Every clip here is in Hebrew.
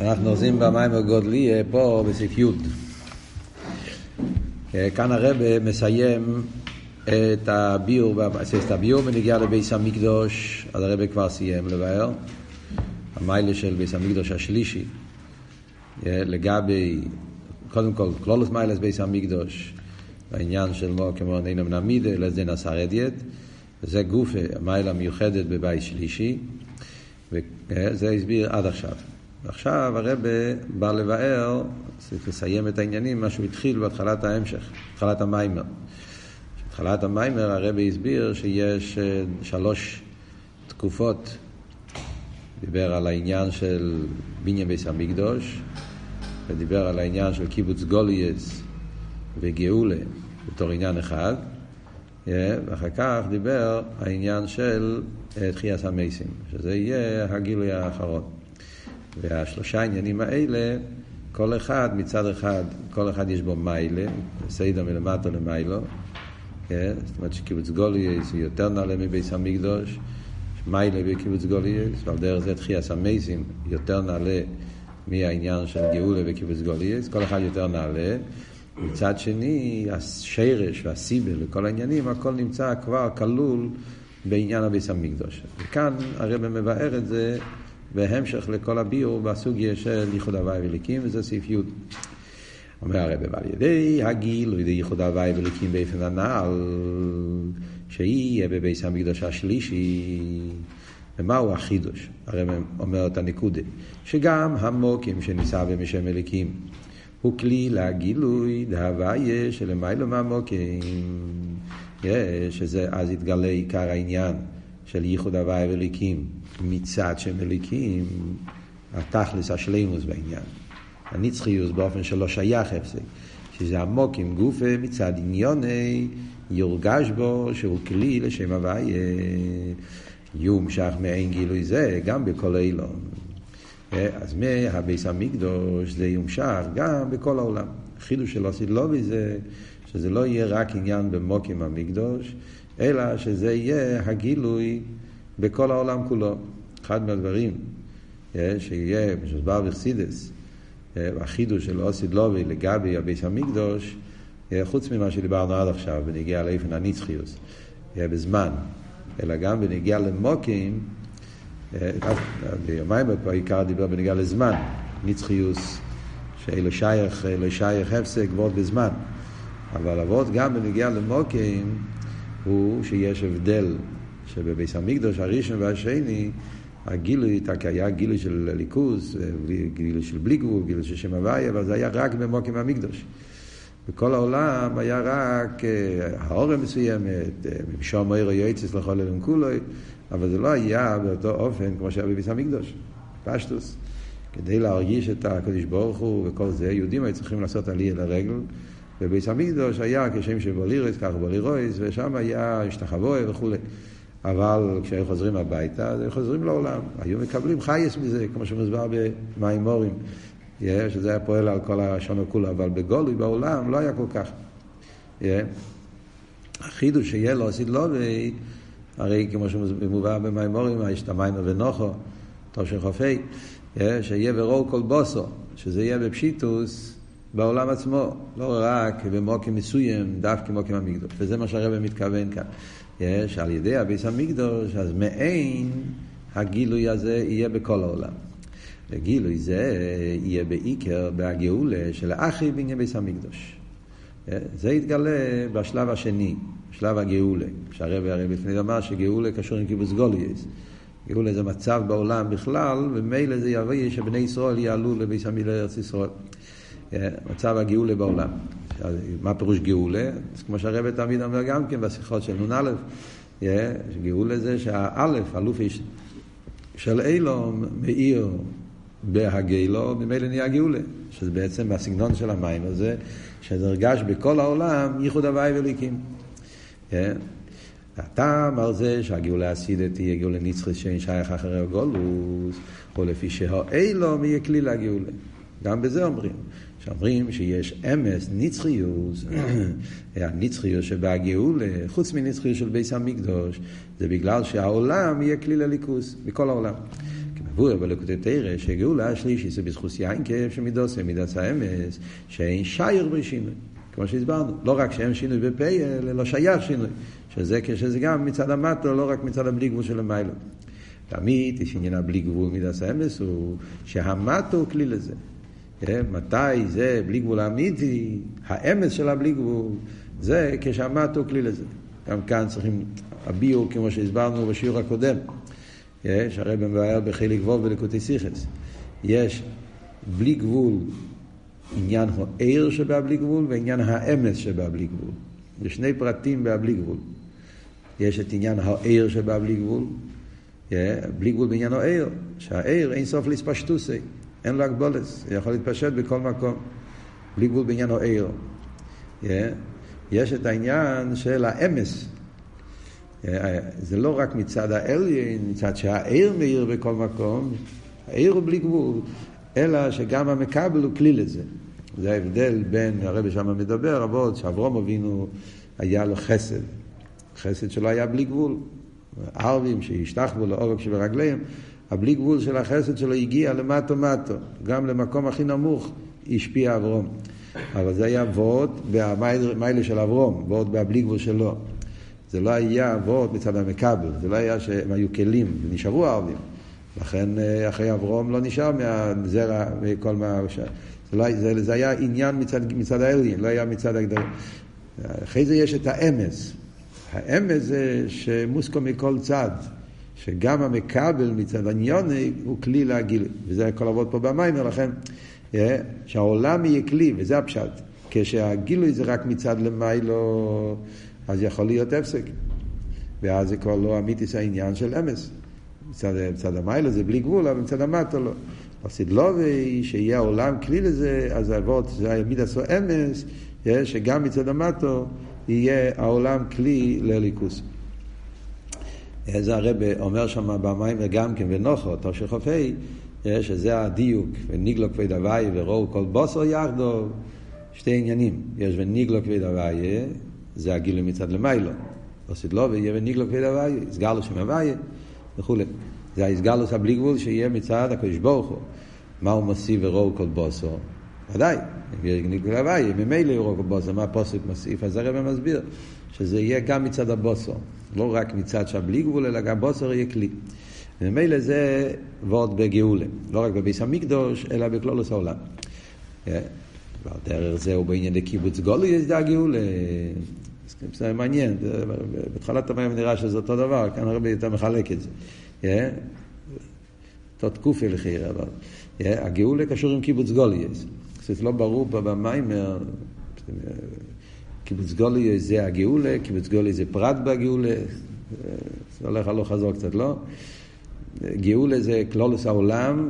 אנחנו עושים במים הגודלי פה בסעיף י'. כאן הרב מסיים את הביור, את הביור בנגיעה לביס המקדוש, אז הרב כבר סיים לבאר, המיילה של ביס המקדוש השלישי, לגבי, קודם כל, כלולוס מיילס ביס המקדוש, העניין של מו כמו נינם נמידה, לזדן עשר אדיית, וזה גוף המיילה מיוחדת בבית שלישי, וזה הסביר עד עכשיו. ועכשיו הרב בא לבאר, צריך לסיים את העניינים, מה שהוא התחיל בהתחלת ההמשך, התחלת המיימר. בהתחלת המיימר הרב הסביר שיש שלוש תקופות, דיבר על העניין של בניין ביס המקדוש, ודיבר על העניין של קיבוץ גולייס וגאולה בתור עניין אחד, ואחר כך דיבר העניין של תחיית המתים, שזה יהיה הגילוי האחרון. והשלושה העניינים האלה, כל אחד מצד אחד, כל אחד יש בו מעלה, סדר מלמטה למעלה, כן? זאת אומרת שקיבוץ גלויות הוא יותר נעלה מבית המקדש, מעלה בקיבוץ גלויות, ועל דרך זה תחיית המתים יותר נעלה מהעניין של גאולה בקיבוץ גלויות, כל אחד יותר נעלה. מצד שני, השורש והסיבה וכל העניינים, הכל נמצא כבר כלול בעניין הביס המקדוש. וכאן הרב מבאר את זה בהמשך לכל הביור בסוגיה של ייחוד הוואי וליקים, וזה סעיף י'. אומר הרב, ועל ידי הגיל, ידי ייחוד הוואי וליקים באופן הנעל, שיהיה בביס המקדוש השלישי. ומהו החידוש? הרב אומר את הנקודה, שגם המוקים שנישא במשם אליקים הוא כלי לגילוי דהוויה שלמיילו מהמוקים, שזה אז יתגלה עיקר העניין של ייחוד הוואי וליקים מצד שהם אליקים, התכלס השלימוס בעניין. הנצחיוס באופן שלא שייך הפסק, שזה עמוק עם גופה מצד עניוני, יורגש בו שהוא כלי לשם הוויה. יומשך מעין גילוי זה גם בכל אילון. אז מהביס המקדוש זה יומשך גם בכל העולם. החידוש של אוסילובי זה שזה לא יהיה רק עניין במוקים המקדוש, אלא שזה יהיה הגילוי בכל העולם כולו. אחד מהדברים שיהיה, משוסבר בחסידס, החידוש של אוסיד לובי לגבי הביס המקדוש, חוץ ממה שדיברנו עד עכשיו, בנגיע לאיפן הנצחיוס, בזמן, אלא גם בנגיע למוקים, ביומיים פה העיקר דיבר בנגיע לזמן, נצחיוס, שאלה שייך, אלה שייך הפסק ועוד בזמן. אבל עבוד גם בנגיע למוקים, הוא שיש הבדל שבביס המקדוש הראשון והשני, הגילוי היה גילוי של ליכוז, גילוי של בלי גבול, גילוי של שם הוויה, אבל זה היה רק במוקים המקדוש. בכל העולם היה רק האורם מסוימת, משום מאיר יועצס לכל אלם כולוי, אבל זה לא היה באותו אופן כמו שהיה בביס המקדוש, פשטוס. כדי להרגיש את הקדוש ברוך הוא וכל זה, יהודים היו צריכים לעשות עלייה לרגל. בביס המקדוש היה כשם שבולירס, כך בולירויס, ושם היה השתחבוי וכולי. אבל כשהיו חוזרים הביתה, אז היו חוזרים לעולם. היו מקבלים חייס מזה, כמו שמוסבר במימורים, שזה היה פועל על כל השונו כולו, אבל בגולוי בעולם לא היה כל כך. החידוש שיהיה לו עשית לו, הרי כמו שמובא במימורים, יש את המיימר ונוחו, תושן חופי, שיהיה ברור כל בוסו, שזה יהיה בפשיטוס, בעולם עצמו, לא רק במוקים מסוים, דווקא מוקים המקדוש. וזה מה שהרבא מתכוון כאן. יש על ידי הביס המקדוש, אז מעין הגילוי הזה יהיה בכל העולם. וגילוי זה יהיה בעיקר בהגאולה של האחי בעניין ביס המקדוש. זה יתגלה בשלב השני, שלב הגאולה. שהרבא הרי לפני אמר שגאולה קשור עם קיבוץ גולייס. גאולה זה מצב בעולם בכלל, ומילא זה יביא שבני ישראל יעלו לביס המקדוש לארץ ישראל. מצב הגאולה בעולם. מה פירוש גאולה? אז כמו שהרבא תמיד אומר גם כן בשיחות של נ"א, גאולה זה שהאלף, אלוף איש של אילום, מאיר בהגלו, ממילא נהיה גאולה. שזה בעצם הסגנון של המים הזה, שזה הרגש בכל העולם ייחוד הוואי וליקים. הטעם על זה שהגאולה הסידית תהיה גאולה נצחית שאין שייך אחרי הגולוס, או לפי שהאילום יהיה כלי לגאולה. גם בזה אומרים. שאומרים שיש אמס, נצחיוס, הנצחיוס שבהגאולה, חוץ מנצחיוס של ביס המקדוש, זה בגלל שהעולם יהיה כלי לליכוס, מכל העולם. מבואר בלקוטי תרא, שגאולה השלישי זה בזכוס יין כאב שמידוסי מידס האמס, שאין שייר בשינוי. כמו שהסברנו, לא רק שאין שינוי בפה, אלא לא שייך שינוי. שזה כשזה גם מצד המטו, לא רק מצד הבלי גבול של המיילו. תמיד יש עניין הבלי גבול מידס האמס, הוא שהמטו הוא כלי לזה. מתי זה בלי גבול אמיתי, האמס של הבלי גבול, זה הוא כלי לזה. גם כאן צריכים הביור, כמו שהסברנו בשיעור הקודם. יש, הרי מבאר בחלק ווב ולקוטי סיכס. יש בלי גבול עניין העיר שבהבלי גבול ועניין האמס שבהבלי גבול. זה שני פרטים בהבלי גבול. יש את עניין העיר שבהבלי גבול, בלי גבול בעניין העיר, שהעיר אין סוף להספשטוסי, אין לו הגבולס, הוא יכול להתפשט בכל מקום, בלי גבול בעניין העיר. יש את העניין של האמס, זה לא רק מצד האליין, מצד שהעיר מאיר בכל מקום, העיר הוא בלי גבול, אלא שגם המקבל הוא כלי לזה. זה ההבדל בין, הרבי שם מדבר רבות, שאברום אבינו היה לו חסד. חסד שלו היה בלי גבול. ערבים שהשתחוו לעורק שברגליהם, הבלי גבול של החסד שלו הגיע למטו מטו, גם למקום הכי נמוך השפיע אברום. אבל זה היה וורט במיילה של אברום, וורט בבלי גבול שלו. זה לא היה וורט מצד המכבל, זה לא היה שהם היו כלים, ונשארו ערבים. לכן אחרי אברום לא נשאר מהזרע וכל מה... זה, לא, זה, זה היה עניין מצד, מצד האליין, לא היה מצד הגדולים. אחרי זה יש את האמס. האמס זה שמוסקו מכל צד, שגם המכבל מצד עניוני הוא כלי להגיל. וזה הכל עבוד פה במים, לכן שהעולם יהיה כלי, וזה הפשט. כשהגילוי זה רק מצד למיילו, אז יכול להיות הפסק. ואז זה כבר לא אמיתיס העניין של אמס. מצד, מצד המיילו זה בלי גבול, אבל מצד המטו לא. הסדלובי, שיהיה העולם כלי לזה, אז אבות, זה העמיד עשו אמס, שגם מצד המטו יהיה העולם כלי לליכוס. זה הרב אומר שם במים וגם כן ונוחו, תושך חופי, שזה הדיוק, וניגלו כבד הוואי וראו כל בוסר יחדו, שתי עניינים, יש וניגלו כבד הוואי, זה הגילוי מצד למיילו, בסדלובי יהיה וניגלו כבד הוואי, הסגלו שם הוואי וכולי. זה ההסגלוס הבלי גבול שיהיה מצד הקדוש ברוך הוא. מה הוא מוסיף ורואו כל בוסו? ודאי, יש גניגול הוואי, ממילא יראו כל בוסו, מה הפוסק מוסיף? אז הרב מסביר שזה יהיה גם מצד הבוסו, לא רק מצד שהבלי גבול, אלא גם בוסו יהיה כלי. וממילא זה ועוד בגאולה, לא רק בביס המקדוש, אלא בכלולוס העולם. דרך זה הוא בעניין לקיבוץ גולי, יש דה גאולה. זה מעניין, בהתחלת המים נראה שזה אותו דבר, כאן הרבה יותר מחלק את זה. תות קופי לחיר, אבל הגאולה קשור עם קיבוץ גוליאס. זה לא ברור במיימר, קיבוץ גוליאס זה הגאולה, קיבוץ גוליאס זה פרט בגאולה, זה הולך הלוך חזור קצת, לא? גאולה זה כלולוס העולם,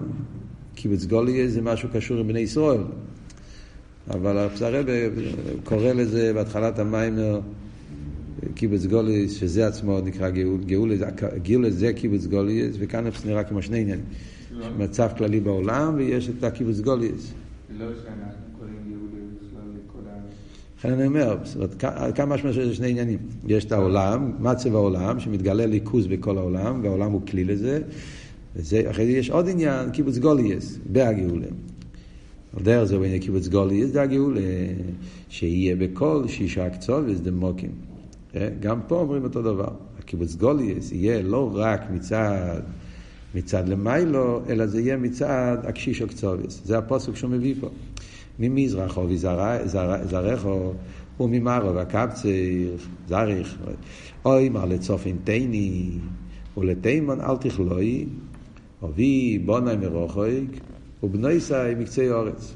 קיבוץ גוליאס זה משהו קשור עם בני ישראל. אבל הרב קורא לזה בהתחלת המיימר קיבוץ גוליס, שזה עצמו נקרא גאול, גאול זה קיבוץ גוליס, וכאן זה נראה כמו שני עניינים. מצב כללי בעולם, ויש את הקיבוץ גוליס. לא שאנחנו קוראים גאולה בכלל לכל ה... לכן אני אומר, כמה משמע שזה שני עניינים. יש את העולם, מצב העולם, שמתגלה ליכוז בכל העולם, והעולם הוא כלי לזה. וזה, אחרי זה יש עוד עניין, קיבוץ גוליס, בהגאולה. על דרך זה בעניין קיבוץ גוליס, זה הגאולה, שיהיה בכל שישה קצובס דמוקים. גם פה אומרים אותו דבר. הקיבוץ גוליס יהיה לא רק מצד, מצד למיילו, אלא זה יהיה מצד הקשישו קצוביס. זה הפוסק שהוא מביא פה. ממזרחו וזרחו וממערב הקבצר, זריך, אוי מר לצופן תיני ולתימון אל תכלוי, אבי בונאי מרוחק ובנויסאי מקצה אורץ.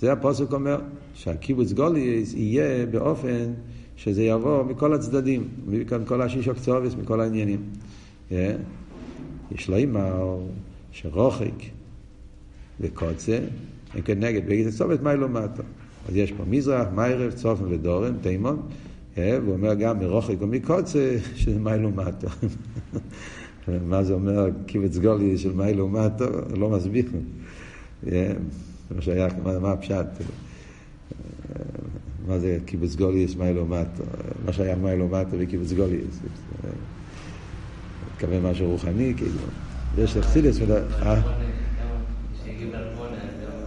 זה הפוסק אומר, שהקיבוץ גוליס יהיה באופן שזה יבוא מכל הצדדים, מכל השישו קצובס, מכל העניינים. יש לו אימר שרוחק וקוצה, הם כנגד בגלל צומת מיילו מטו. אז יש פה מזרח, מיירב, צופן ודורן, תימון, והוא אומר גם מרוחק ומקוצה, שזה מיילו מטו. מה זה אומר קיבוץ גולי של מיילו מטו? לא מסביר. מה שהיה, מה הפשט? מה זה קיבוץ גוליס, מיילו מטו, מה שהיה מיילו מטו וקיבוץ גוליס. מתכוון משהו רוחני, כאילו. יש אכסידס, אה?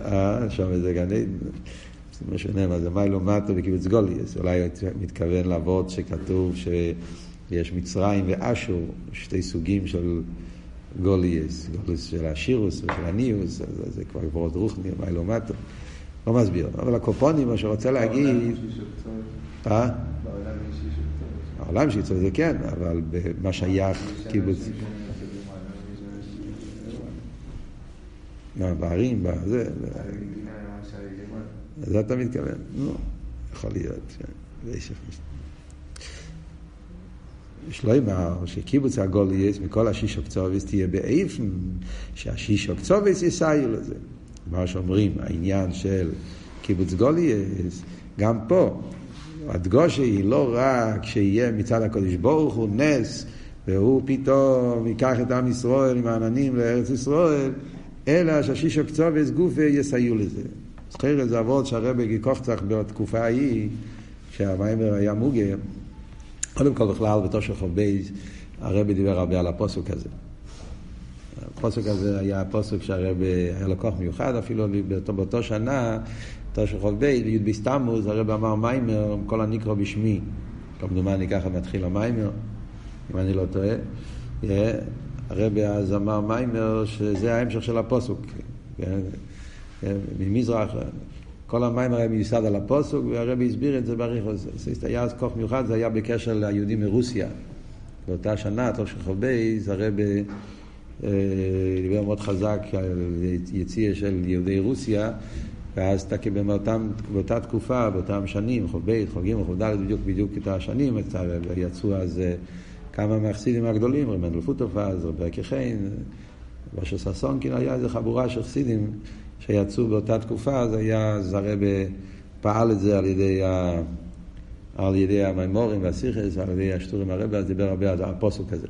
אה, שם זה גן עדן. זה משנה מה זה מיילו מטו וקיבוץ גוליאס. אולי הוא מתכוון לעבוד שכתוב שיש מצרים ואשור, שתי סוגים של גוליאס. גוליאס של השירוס ושל הניוס, אז זה כבר עברות רוחני, מיילו מטו. לא מסביר. אבל הקופונים, מה שרוצה להגיד... אה? העולם שיצא זה כן, אבל במה שייך קיבוץ... מה, בערים, בזה... לזה אתה מתכוון? נו, יכול להיות. יש לו אמר שקיבוץ הגולייס מכל השיש אוקצובס תהיה באיפן שהשיש אוקצובס יסייעו לזה. מה שאומרים, העניין של קיבוץ גולייס, גם פה, הדגושה היא לא רק שיהיה מצד הקודש ברוך הוא נס, והוא פתאום ייקח את עם ישראל עם העננים לארץ ישראל, אלא שהשישו קצובס גופה יסייעו לזה. זכיר זה אבות שהרבי קוחצח בתקופה ההיא, שהמיימר היה מוגה, קודם כל בכלל בתושך חוב בייז, הרבי דיבר הרבה על הפוסוק הזה. הפוסק הזה היה הפוסק שהרבי היה לו כוח מיוחד, אפילו באותו, באותו שנה, בייז, בי"ד בסתמוס, הרבי אמר מיימר, כל הנקרא בשמי. כמדומני ככה מתחיל המיימר, אם אני לא טועה. הרבי אז אמר מיימר שזה ההמשך של הפוסוק. כן? ממזרח, כל המיימר היה מיוסד על הפוסוק, והרבי הסביר את זה בריחוס. זה היה אז כוח מיוחד, זה היה בקשר ליהודים מרוסיה. באותה שנה, תוך של חובייז, הרבי אה, דיבר מאוד חזק על יציאה של יהודי רוסיה, ואז באותם, באותה תקופה, באותם שנים, חוב ב', חוב ג', חוב ד', בדיוק בדיוק את השנים, יצאו אז אה, כמה מהחסידים הגדולים, רב מנדל פוטופז, רב ברקי חיין, ראש ששונקין, היה איזו חבורה של חסידים שיצאו באותה תקופה, אז היה, אז הרב פעל את זה על ידי, ה, על ידי המימורים והסיכס, על ידי השטורים הרב, אז דיבר הרבה על הפוסוק הזה.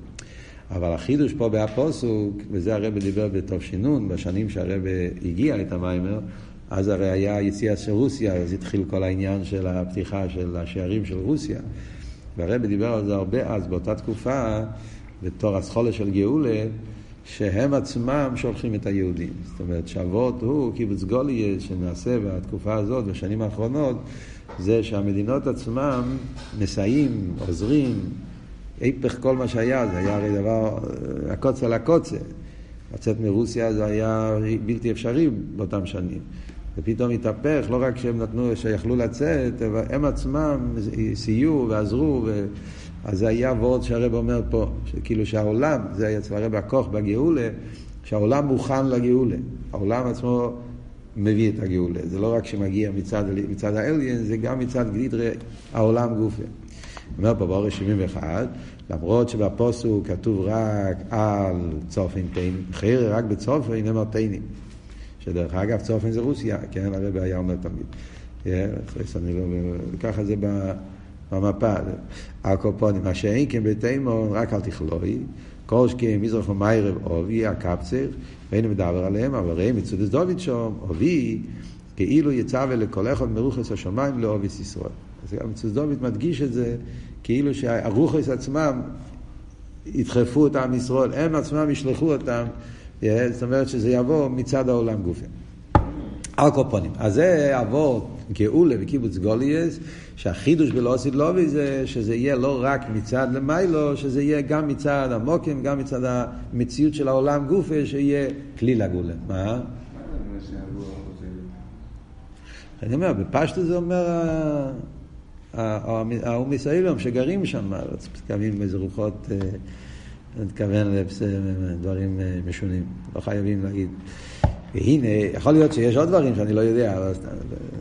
אבל החידוש פה בהפוסוק, וזה הרב דיבר בתושינון, בשנים שהרב הגיע את המיימר, אז הרי היה יציאה של רוסיה, אז התחיל כל העניין של הפתיחה של השערים של רוסיה. והרב דיבר על זה הרבה אז, באותה תקופה, בתור הסחולה של גאולה, שהם עצמם שולחים את היהודים. זאת אומרת, שאבות הוא קיבוץ גוליה שנעשה בתקופה הזאת, בשנים האחרונות, זה שהמדינות עצמם מסייעים, עוזרים, היפך כל מה שהיה, זה היה הרי דבר, הקוצה על הקוצה. לצאת מרוסיה זה היה בלתי אפשרי באותם שנים. ופתאום התהפך, לא רק שהם נתנו, שיכלו לצאת, אבל הם עצמם סייעו ועזרו, ו... אז זה היה וורד שהרב אומר פה, שכאילו שהעולם, זה היה צבא הרב הכוח בגאולה, שהעולם מוכן לגאולה. העולם עצמו מביא את הגאולה. זה לא רק שמגיע מצד, מצד האליין, זה גם מצד גלידרי העולם גופה. אומר פה באורש 71, למרות שבפוסוק כתוב רק על צופן תינים, חיירה רק בצופן נאמר תינים. שדרך אגב צופן זה רוסיה, כן, הרב היה אומר תמיד. לא- ככה זה במפה. הקופונים, מה שאין כן בתימון, רק אל תכלוי, כל שכן מזרח ומיירב אובי, הקפצר, ואין מדבר עליהם, אבל ראי מצודס דוד שם, אובי, כאילו יצא ולכל אחד מרוחס השמיים לאוביס ישראל. אז גם מצודס דוד מדגיש את זה, כאילו שהרוחס עצמם ידחפו את עם ישראל, הם עצמם ישלחו אותם. זאת אומרת שזה יבוא מצד העולם גופי. אלקופונים. אז זה יעבור גאולה וקיבוץ גולייס, שהחידוש בלא לובי זה שזה יהיה לא רק מצד למיילו, שזה יהיה גם מצד המוקים, גם מצד המציאות של העולם גופה, שיהיה כלי לגאולה. מה? אני אומר, בפשטו זה אומר האומיס האילום שגרים שם, מתכוונים איזה רוחות אה, אני מתכוון לדברים אה, משונים, לא חייבים להגיד. והנה, יכול להיות שיש עוד דברים שאני לא יודע, אבל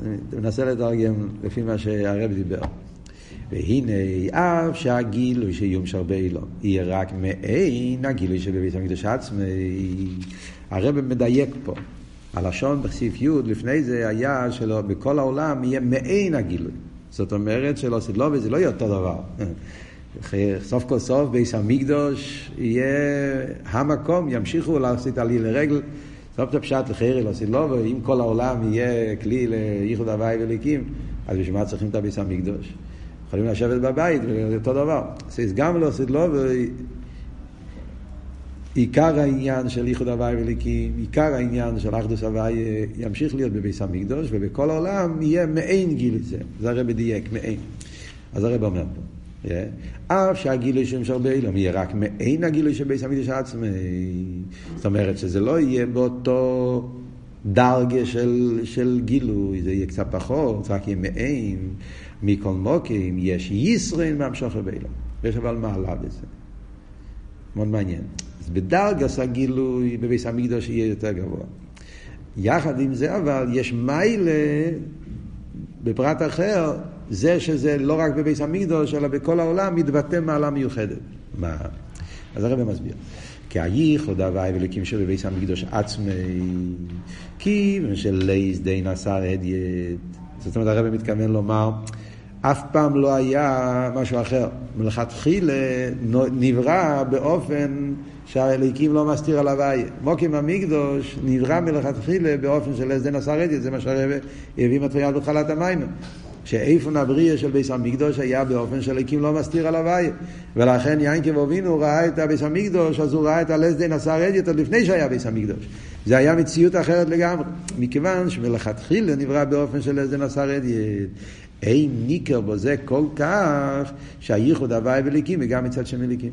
אני מנסה לתרגם לפי מה שהרב דיבר. והנה, אף שהגילוי שיום שרבה אילון יהיה רק מעין הגילוי שבבית המקדש עצמי, הרב מדייק פה. הלשון בסעיף י' לפני זה היה שלא בכל העולם יהיה מעין הגילוי. זאת אומרת שלא סדלובי זה לא יהיה אותו דבר. סוף כל סוף ביס המקדוש יהיה המקום, ימשיכו לעשות עלי לרגל. סוף הפשט לחירי לא לו, ואם כל העולם יהיה כלי לייחוד הוואי וליקים, אז בשביל מה צריכים את הביס המקדוש? יכולים לשבת בבית, זה אותו דבר. אז גם עשית לו, עיקר העניין של איחוד הוואי וליקים, עיקר העניין של אחדוס הוואי ימשיך להיות בביס המקדוש, ובכל העולם יהיה מעין גיל זה. זה הרב דייק, מעין. אז הרב אומר פה. אף שהגילוי של ממשל באילום יהיה רק מעין הגילוי של ביס המקדוש עצמי. זאת אומרת שזה לא יהיה באותו דרגה של, של גילוי, זה יהיה קצת פחות, רק יהיה מעין. מכל מוקים יש ישרין מהמשוכר באילום. יש אבל מעלה בזה. מאוד מעניין. אז בדרגס הגילוי בביס המקדוש יהיה יותר גבוה. יחד עם זה אבל יש מיילה בפרט אחר, זה שזה לא רק בביס המקדוש, אלא בכל העולם מתבטא מעלה מיוחדת. מה? אז הרב מסביר. כי הייחוד הוואי ולקים שבביס המקדוש עצמי, כי של לייס די נסר הדיית. זאת אומרת, הרב מתכוון לומר, אף פעם לא היה משהו אחר. מלכתחילה נברא באופן שהאליקים לא מסתיר על הוויה. מוקים המקדוש נברא מלכתחילה באופן של הסדן הסרדית, זה מה שהרבא הביא מטריאל בחלת המים. שאיפון הבריאה של ביס המקדוש היה באופן שהאליקים לא מסתיר על הוויה. ולכן יינקב אבינו ראה את הביס המקדוש, אז הוא ראה את הלסדן הסרדית עוד לפני שהיה ביס המקדוש. זה היה מציאות אחרת לגמרי. מכיוון שמלכתחילה נברא באופן של הסדן הסרדית. אין ניכר בזה כל כך שהייחוד הוואי וליקים וגם מצד שם מליקים.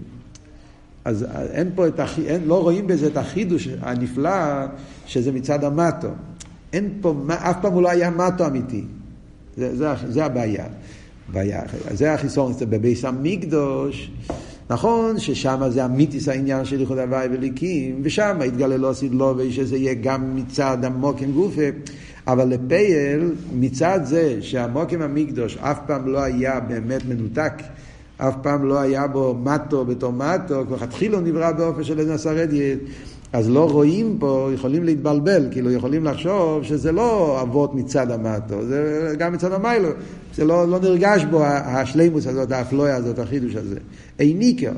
אז אין פה את החי... אין, לא רואים בזה את החידוש הנפלא שזה מצד המטו. אין פה, אף פעם הוא לא היה מטו אמיתי. זה, זה, זה הבעיה. בעיה. זה החיסון, זה בביס המקדוש. נכון ששם זה אמיתיס העניין של ייחוד הוואי וליקים, ושם יתגלה לא סדלובי שזה יהיה גם מצד עמוק עם גופה. אבל לפייל, מצד זה שהמוקים המקדוש אף פעם לא היה באמת מנותק, אף פעם לא היה בו מטו בתור מטו, כבר התחילו נברא באופן של נסרדיאט, אז לא רואים פה, יכולים להתבלבל, כאילו יכולים לחשוב שזה לא אבות מצד המטו, זה גם מצד המיילו, זה לא, לא נרגש בו השלימוס הזאת, האפלויה הזאת, החידוש הזה. אין ניכר,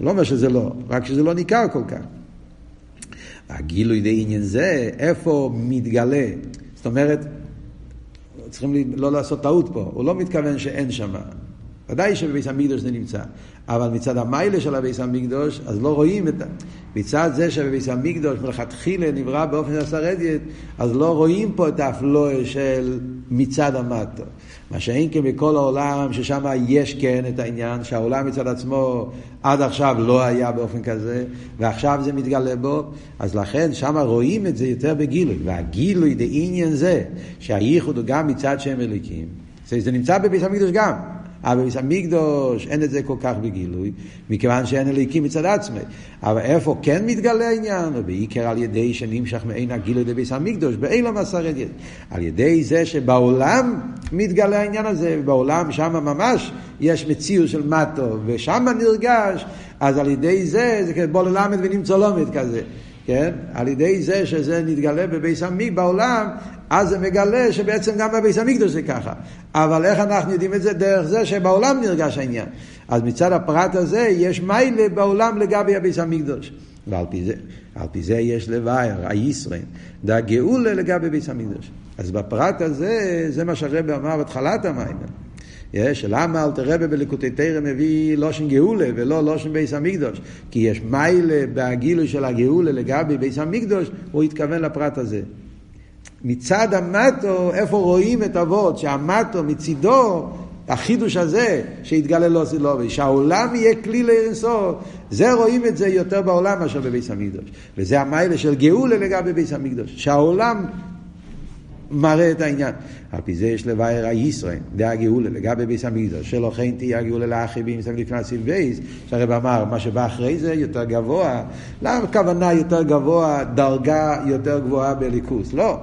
לא אומר שזה לא, רק שזה לא ניכר כל כך. הגילוי די עניין זה, איפה מתגלה זאת אומרת, צריכים לא לעשות טעות פה, הוא לא מתכוון שאין שם. ודאי שבביס המקדוש זה נמצא, אבל מצד המיילה של הביס המקדוש, אז לא רואים את ה... מצד זה שבביס המקדוש מלכתחילה נברא באופן הסרדיית, אז לא רואים פה את האפלואה של מצד המטו. מה שאין כן בכל העולם, ששם יש כן את העניין, שהעולם מצד עצמו עד עכשיו לא היה באופן כזה, ועכשיו זה מתגלה בו, אז לכן שם רואים את זה יותר בגילוי. והגילוי דעניין זה, שהייחוד הוא גם מצד שם אליקים. זה נמצא בביס המקדוש גם. אבל המקדוש אין את זה כל כך בגילוי, מכיוון שאין אליקים מצד עצמי. אבל איפה כן מתגלה העניין? בעיקר על ידי שנמשך מעין הגילוי לביס המקדוש, באילו מסרת יד. על ידי זה שבעולם מתגלה העניין הזה, בעולם שם ממש יש מציאות של מטו, ושם נרגש, אז על ידי זה, זה בוא ללמד ונמצא לומד כזה. כן? על ידי זה שזה נתגלה בביס המקדוש בעולם, אז זה מגלה שבעצם גם בביס המקדוש זה ככה. אבל איך אנחנו יודעים את זה? דרך זה שבעולם נרגש העניין. אז מצד הפרט הזה יש מיילה בעולם לגבי הביס המקדוש. ועל פי זה, על פי זה יש לבאר, הישרין, דה גאולה לגבי ביס המקדוש. אז בפרט הזה, זה מה שהרבא אמר בתחילת המים. יש, למה אל תרבה בליקוטי תרם מביא לושן גאולה ולא לושן ביס המקדוש? כי יש מיילה בהגילוי של הגאולה לגבי ביס המקדוש, הוא התכוון לפרט הזה. מצד המטו, איפה רואים את אבות, שהמטו מצידו, החידוש הזה, שהתגלה לו סילובי, שהעולם יהיה כלי לאינסוף, זה רואים את זה יותר בעולם מאשר בביס המקדוש. וזה המיילה של גאולה לגבי ביס המקדוש, שהעולם מראה את העניין. על פי זה יש לבאר הישראל, דה הגאולה, לגבי ביס המקדוש, שלא כן תהיה הגאולה לאחרים, סתם לפני הסיב בייס, שהרב אמר, מה שבא אחרי זה יותר גבוה, למה הכוונה יותר גבוה, דרגה יותר גבוהה בליכוס? לא.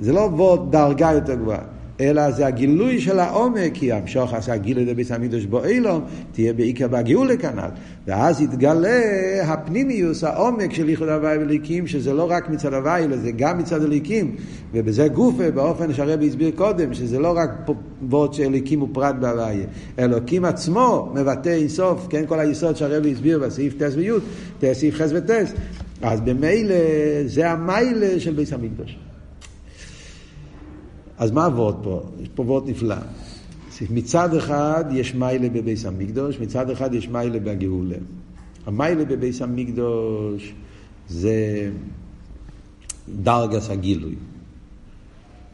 זה לא דרגה יותר גבוהה, אלא זה הגילוי של העומק, כי המשוך עשה גילוי לביס המקדוש בו אילום, תהיה בעיקר בגאולה כנ"ל. ואז יתגלה הפנימיוס, העומק של ייחוד הוואי וליקים, שזה לא רק מצד הוואי, אלא זה גם מצד הליקים, ובזה גופה, באופן שהרבי הסביר קודם, שזה לא רק ועוד שאליקים הוא פרט בהוואי, אלוקים עצמו מבטא אינסוף, כן, כל היסוד שהרבי הסביר בסעיף טס וי', סעיף חס וטס, אז במילא זה המיילה של ביס המקדוש. אז מה עבוד פה? יש פה עבוד נפלא. מצד אחד יש מיילה בביס המקדוש, מצד אחד יש מיילה בגאולה. המיילה בביס המקדוש זה דרגס הגילוי.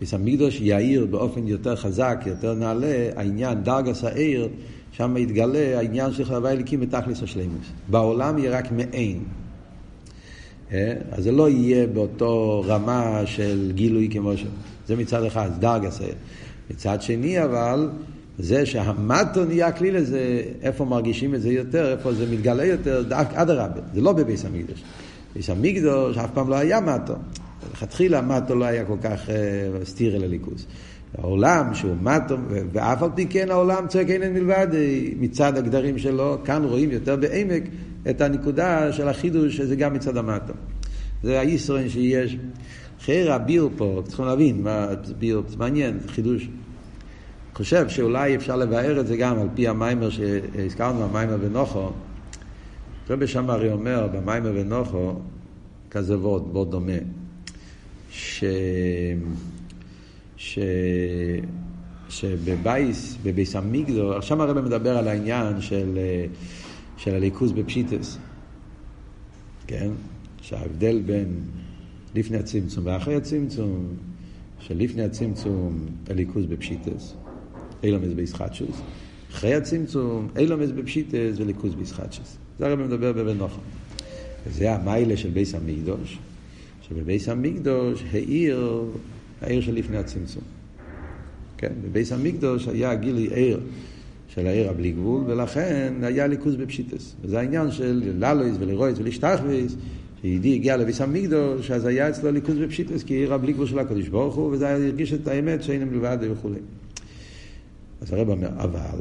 ביס המקדוש יאיר באופן יותר חזק, יותר נעלה, העניין, דרגס העיר, שם יתגלה העניין של חלבי אליקים בתכלס השלימוס. בעולם יהיה רק מעין. אה? אז זה לא יהיה באותו רמה של גילוי כמו ש... זה מצד אחד, דרגס העיר. מצד שני אבל, זה שהמטו נהיה כלי לזה, איפה מרגישים את זה יותר, איפה זה מתגלה יותר, אדרבה, זה לא בביס המקדוש. ביס המקדוש אף פעם לא היה מטו. לכתחילה מטו לא היה כל כך אה, סתיר אל הליכוס. העולם שהוא מטו, ואף על פי כן העולם צועק אינן מלבד אה, מצד הגדרים שלו, כאן רואים יותר בעמק את הנקודה של החידוש שזה גם מצד המטו. זה הישרון שיש. חייר הביר פה, צריכים להבין מה ביר, זה מעניין, חידוש. חושב שאולי אפשר לבאר את זה גם על פי המיימר שהזכרנו, המיימר בנוחו. רבי שם הרי אומר במיימר בנוחו, כזה וורד, וורד דומה, ש... ש... שבבייס, בביס המגדור, שם הרב מדבר על העניין של, של אלוקות בפשיטות, כן? שההבדל בין לפני הצמצום ואחרי הצמצום, שלפני הצמצום אלוקות בפשיטות, עולמות בהתחדשות, אחרי הצמצום עולמות בפשיטות ואלוקות בהתחדשות. זה הרב מדבר בבן נוחם. וזה המעלה של בית המקדש, שבבית המקדש האיר, האור של לפני הצמצום. כן, בבית המקדש היה גילוי אור של העיר הבלי גבול, ולכן היה ליכוז בפשיטס. וזה העניין של ללויס ולרויס ולהשתחוויס, שיהודי הגיע לביס המקדוש, אז היה אצלו ליכוז בפשיטס, כי עיר הבלי גבול של הקדוש ברוך הוא, וזה הרגיש את האמת שאין מלבד וכולי. אז הרב אומר, אבל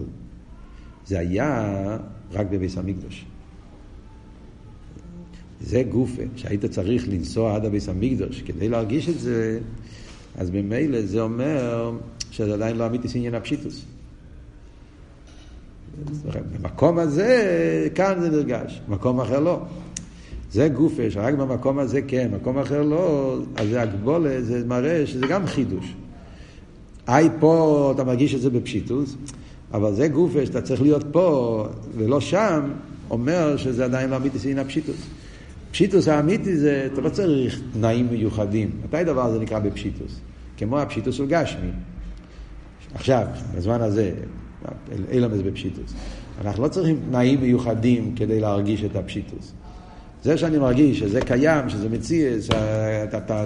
זה היה רק בביס המקדוש. זה גופה, שהיית צריך לנסוע עד הביס המקדוש כדי להרגיש את זה, אז ממילא זה אומר שזה עדיין לא אמיתי עניין הפשיטוס. במקום הזה, כאן זה נרגש, במקום אחר לא. זה גופה, שרק במקום הזה כן, במקום אחר לא, אז זה הגבולה, זה מראה שזה גם חידוש. היי, פה אתה מרגיש את זה בפשיטוס, אבל זה גופה שאתה צריך להיות פה ולא שם, אומר שזה עדיין לא אמיתי עניין הפשיטוס. פשיטוס האמיתי זה, אתה לא צריך תנאים מיוחדים. מתי דבר הזה נקרא בפשיטוס? כמו הפשיטוס של גשמי. עכשיו, בזמן הזה, אילמס בפשיטוס. אנחנו לא צריכים תנאים מיוחדים כדי להרגיש את הפשיטוס. זה שאני מרגיש שזה קיים, שזה מציע, שאתה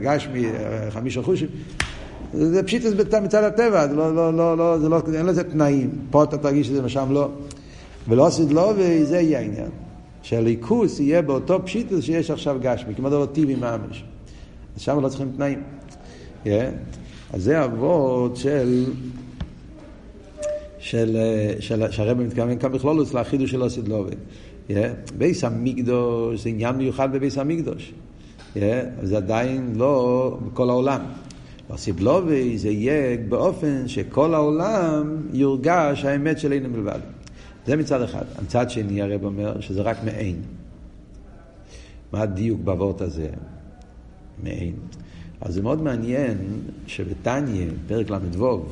גשמי, חמישה חושים, זה פשיטוס מצד הטבע, זה לא, לא, לא, לא, זה לא, אין לזה תנאים. פה אתה תרגיש את זה לא. ולא לא, וזה יהיה העניין. שהליכוס יהיה באותו פשיטוס שיש עכשיו גשמי, כמו דבר טיבי ממש. אז שם לא צריכים תנאים. Yeah. אז זה אבות של... של, של, שהרבא מתכוון כאן בכלולוס לחידוש של עושית לובי. Yeah. ביס המקדוש זה עניין מיוחד בביס המקדוש. Yeah. זה עדיין לא בכל העולם. עושית לובי זה יהיה באופן שכל העולם יורגש האמת שלנו מלבד. זה מצד אחד. מצד שני הרב אומר שזה רק מעין. מה הדיוק בוורט הזה? מעין. אז זה מאוד מעניין שבתניא, פרק ל"ו,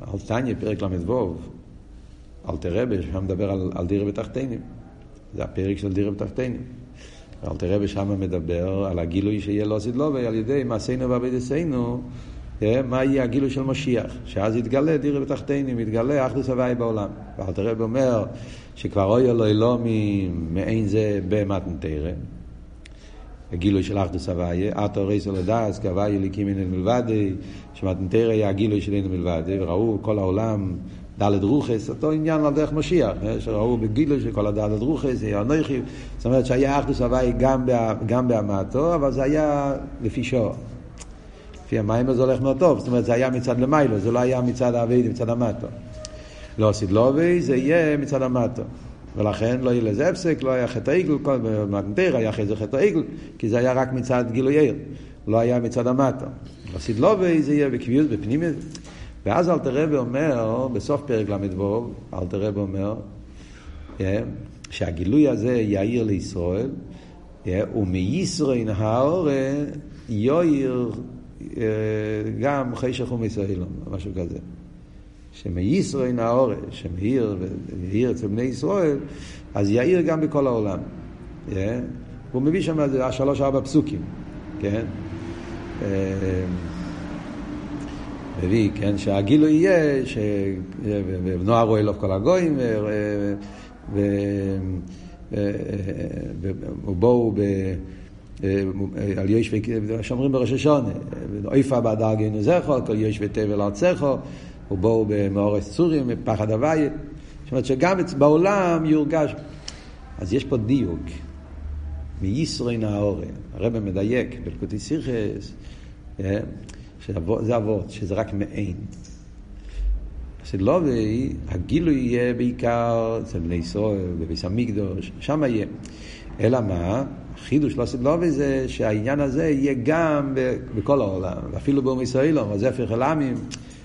על תניא, פרק ל"ו, אל תרבה, שם מדבר על, על דירה בתחתינים. זה הפרק של דירה בתחתינים. אל תרבה שם מדבר על הגילוי שיהיה לא סדלובי על ידי מעשינו ועבדתנו. אה, מה יהיה הגילוי של משיח, שאז יתגלה דירה בתחתינים, יתגלה אחדוס הוואי בעולם. ואלתר רב אומר שכבר אוי אלוהי לא מעין זה במתנתרא, הגילוי של אחדוס הוואי, אתו רייסו לדס, כהוואי אליקים אין מלבדי, שמתנתרא היה הגילוי שלנו מלבדי, וראו כל העולם דלת רוחס, אותו עניין על דרך משיח, אה, שראו בגילוי של כל הדלת רוחס, היה נויכי, זאת אומרת שהיה אחדוס הוואי גם באמתו, אבל זה היה לפי שור. לפי המים זה הולך מאוד טוב, זאת אומרת זה היה מצד למיילו, זה לא היה מצד האביידי, מצד המטו. לא סידלובי, זה יהיה מצד המטו. ולכן לא יהיה לזה הפסק, לא היה חטא העיגל, במתנתר היה אחרי זה חטא העיגל, כי זה היה רק מצד גילוי עיר, לא היה מצד המטו. לא סידלובי, זה יהיה בקביעות, בפנימיות. ואז אלתר רבי אומר, בסוף פרק ל"ו, אלתר רבי אומר, אה, שהגילוי הזה יאיר לישראל, אה, ומייסרין האורה יויר גם חשך ומסוילום, משהו כזה. שמישראל נאורה, שמאיר ומאיר אצל בני ישראל, אז יאיר גם בכל העולם. הוא מביא שם שלוש ארבע פסוקים, כן? מביא, כן, שהגילוי יהיה, ונוער רואה אלוף כל הגויים, ובואו על יוש שומרים בראש השונה, ואיפה באדר גאינו זכו, כל יוש ותבל ארצךו, ובואו במאורס צורים, בפחד הוויה. זאת אומרת שגם בעולם יורגש. אז יש פה דיוק. מישרוי נאורי. הרב מדייק בלקוטי סירחס, שזה אבות, שזה רק מעין. שלא, הגילוי יהיה בעיקר אצל בני ישראל, בביס המקדוש, שם יהיה. אלא מה? החידוש לא סדלובי זה שהעניין הזה יהיה גם בכל העולם, ואפילו באום ישראל, או זפר חלמים,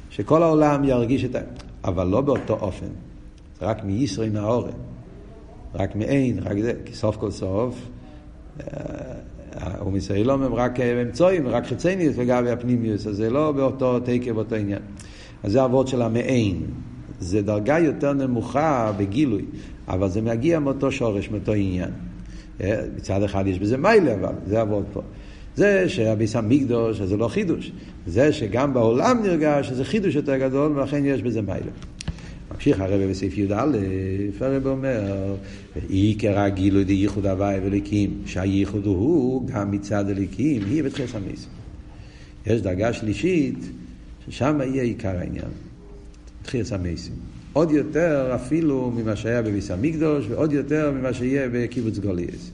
שכל העולם ירגיש את ה... אבל לא באותו אופן. רק מישראל נאורי. רק מעין, רק זה, כי סוף כל סוף, ומישראלום הם רק אמצואים, רק חיצניוס לגבי הפנימיוס, אז זה לא באותו תקר, באותו עניין. אז זה אבות של המעין. זה דרגה יותר נמוכה בגילוי, אבל זה מגיע מאותו שורש, מאותו עניין. מצד אחד יש בזה מיילה, אבל זה אבות פה. זה שהביס המקדוש, זה לא חידוש. זה שגם בעולם נרגש, זה חידוש יותר גדול, ולכן יש בזה מיילה. ממשיך הרב בסעיף י"א, הרב אומר, עיקר הגילוי דייחוד הוואי ואליקים, שהייחוד הוא גם מצד אליקים, היא בתחילת המס. יש דרגה שלישית, ששם יהיה עיקר העניין, בתחילת המסים. עוד יותר אפילו ממה שהיה בביס המקדוש, ועוד יותר ממה שיהיה בקיבוץ גוליאס.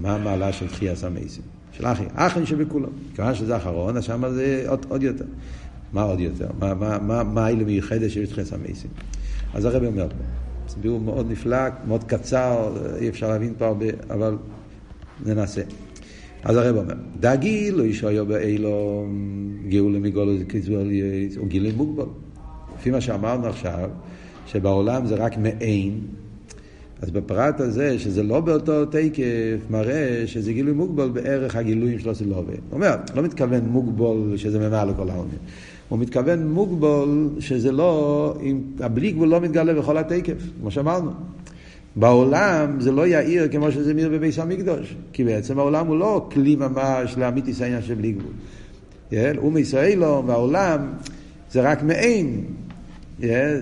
מה המעלה של תחיית המסים? של אחי, אחי שבכולם. כיוון שזה אחרון, אז שם זה עוד, עוד יותר. מה עוד יותר? מה, מה, מה, מה האלה מיוחדת של תחיית המסים? אז הרב אומר פה. זה ביאור מאוד נפלא, מאוד קצר, אי אפשר להבין פה הרבה, אבל ננסה. אז הרב אומר, דגי לא ישעיו באילו גאולה מגולו הוא גילוי מוגבל. לפי מה שאמרנו עכשיו, שבעולם זה רק מעין, אז בפרט הזה, שזה לא באותו תקף, מראה שזה גילוי מוגבל בערך הגילויים של עובד. הוא אומר, לא מתכוון מוגבל שזה ממעל לכל העולם. הוא מתכוון מוגבול, שזה לא, אם הבלי גבול לא מתגלה בכל התקף, כמו שאמרנו. בעולם זה לא יאיר כמו שזה מאיר בביס המקדוש, כי בעצם העולם הוא לא כלי ממש לאמיתיס העניין של בלי גבול. הוא מישראלו, והעולם זה רק מעין,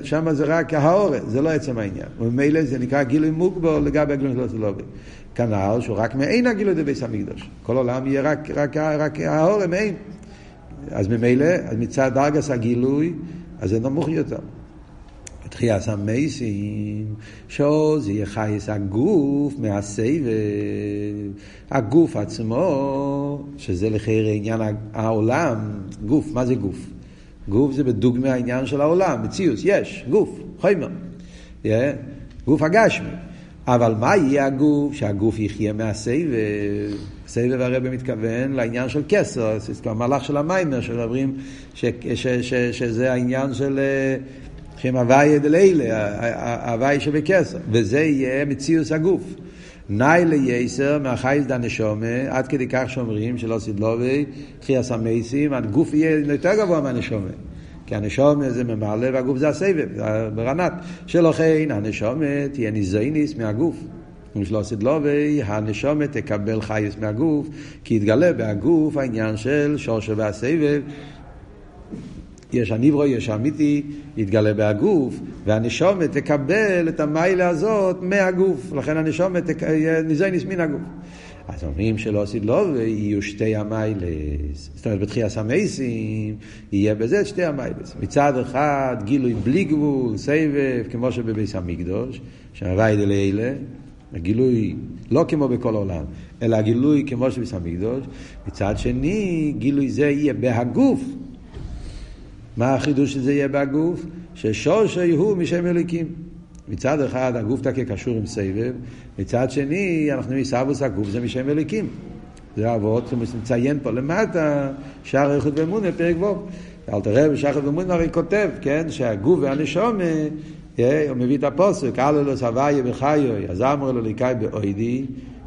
שם זה רק האורץ, זה לא עצם העניין. וממילא זה נקרא גילוי מוגבול לגבי הגילוי של הסלובי. כנ"ל שהוא רק מעין הגילוי בביס המקדוש. כל העולם יהיה רק, רק, רק האורץ, מעין. אז ממילא, מצד דרגס הגילוי, אז זה נמוך יותר. בתחיית המייסים, שעוז יהיה חייס הגוף מהסבב, הגוף עצמו, שזה לחייר עניין העולם, גוף, מה זה גוף? גוף זה בדוגמא העניין של העולם, מציאוס, יש, גוף, חומר, yeah, גוף הגשמי. אבל מה יהיה הגוף? שהגוף יחיה מהסבב. סבב הרב מתכוון לעניין של כסר, המהלך של המיימר, שמדברים שזה העניין של שם הוואי דלילה, הוואי שבכסר, וזה יהיה מציאוס הגוף. נאי לייסר מהחייס דנשומה, עד כדי כך שאומרים שלא סדלובי, חייס המייסים, הגוף יהיה יותר גבוה מהנשומה. כי הנשומה זה ממלא והגוף זה הסבב, ברנת. שלכן הנשומה תהיה ניזויניס מהגוף. שלא סדלובי, הנשומה תקבל חייס מהגוף, כי יתגלה בהגוף העניין של שורשה והסבב. יש הניברו, יש אמיתי, יתגלה בהגוף, והנשומת תקבל את המיילה הזאת מהגוף, לכן הנשומת יהיה ניזויניס מן הגוף. אז אומרים שלא עשית לו ויהיו שתי המיילס. זאת אומרת, בתחייה המייסים, יהיה בזה שתי המיילס. מצד אחד, גילוי בלי גבול, סבב, כמו שבביס המקדוש, שהווי דלילה, הגילוי לא כמו בכל העולם, אלא הגילוי כמו שבביס המקדוש. מצד שני, גילוי זה יהיה בהגוף. מה החידוש שזה יהיה בגוף? ששורשי הוא משם אליקים. מצד אחד הגוף תקה קשור עם סבב, מצד שני אנחנו מסבוס הגוף זה משם אליקים. זה אבות שמציין פה למטה, שער איכות ואמונה, פרק ו'. אל תראה בשחר ואמונה הרי כותב, כן, שהגוף והנשום, הוא מביא את הפוסק, אל אלו סבייה בחיוי, אז אמרו לו ליקאי באוידי,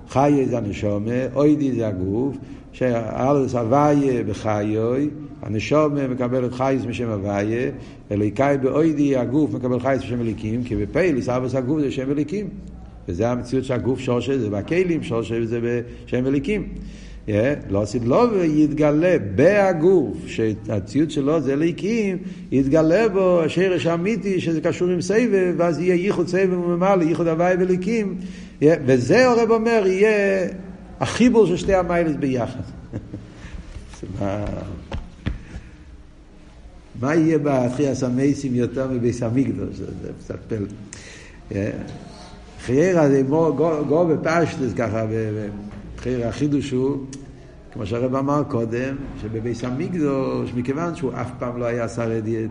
חיי זה הנשום, אוידי זה הגוף, שאל אלו סבייה בחיוי, הנשום מקבל את חייס משם הוויה, אליקאי באוידי הגוף מקבל חייס משם אליקים, כי בפייליס אבס הגוף זה שם אליקים. וזה המציאות שהגוף שורשה זה בכלים, שורשה זה בשם אליקים. Yeah, לא לא יתגלה בהגוף, שהציוד שלו זה אליקים, יתגלה בו השרש האמיתי שזה קשור עם סבב, ואז יהיה ייחוד סבב וממלא, ייחוד הוואי ואליקים, yeah, וזה הרב אומר, יהיה החיבור של שתי המיילס ביחד. מה, יהיה בתחייה סמייסים יותר מביס המקדוש? זה, זה קצת פלא. חיירה זה גו בפשטס ככה, חיירה החידוש הוא, כמו שהרב אמר קודם, שבביס המקדוש, מכיוון שהוא אף פעם לא היה שר אדיאט,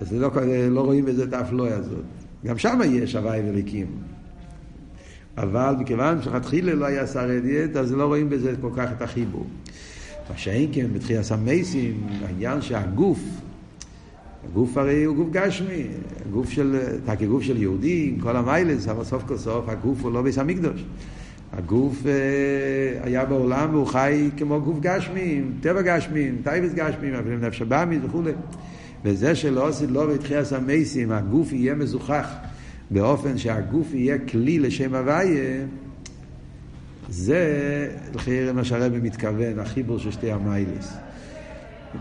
אז לא, לא רואים בזה את האפלואה הזאת. גם שם יש הוואי וליקים. אבל מכיוון שלכתחילה לא היה שר אדיאט, אז לא רואים בזה כל כך את החיבור. מה שאין כן בתחייה סמייסים, העניין שהגוף, הגוף הרי הוא גוף גשמי, הגוף של, תקי גוף של יהודי, עם כל המיילס, אבל סוף כל סוף הגוף הוא לא ביס המקדוש. הגוף אה, היה בעולם והוא חי כמו גוף גשמי, עם טבע גשמי, עם טייבס גשמי, אפילו עם נפש הבאמי וכולי. וזה שלא עשית לו בתחייה סמייסים, הגוף יהיה מזוכח באופן שהגוף יהיה כלי לשם הוויה, זה לכי מה שהרבא מתכוון, החיבור של שתי המיילס.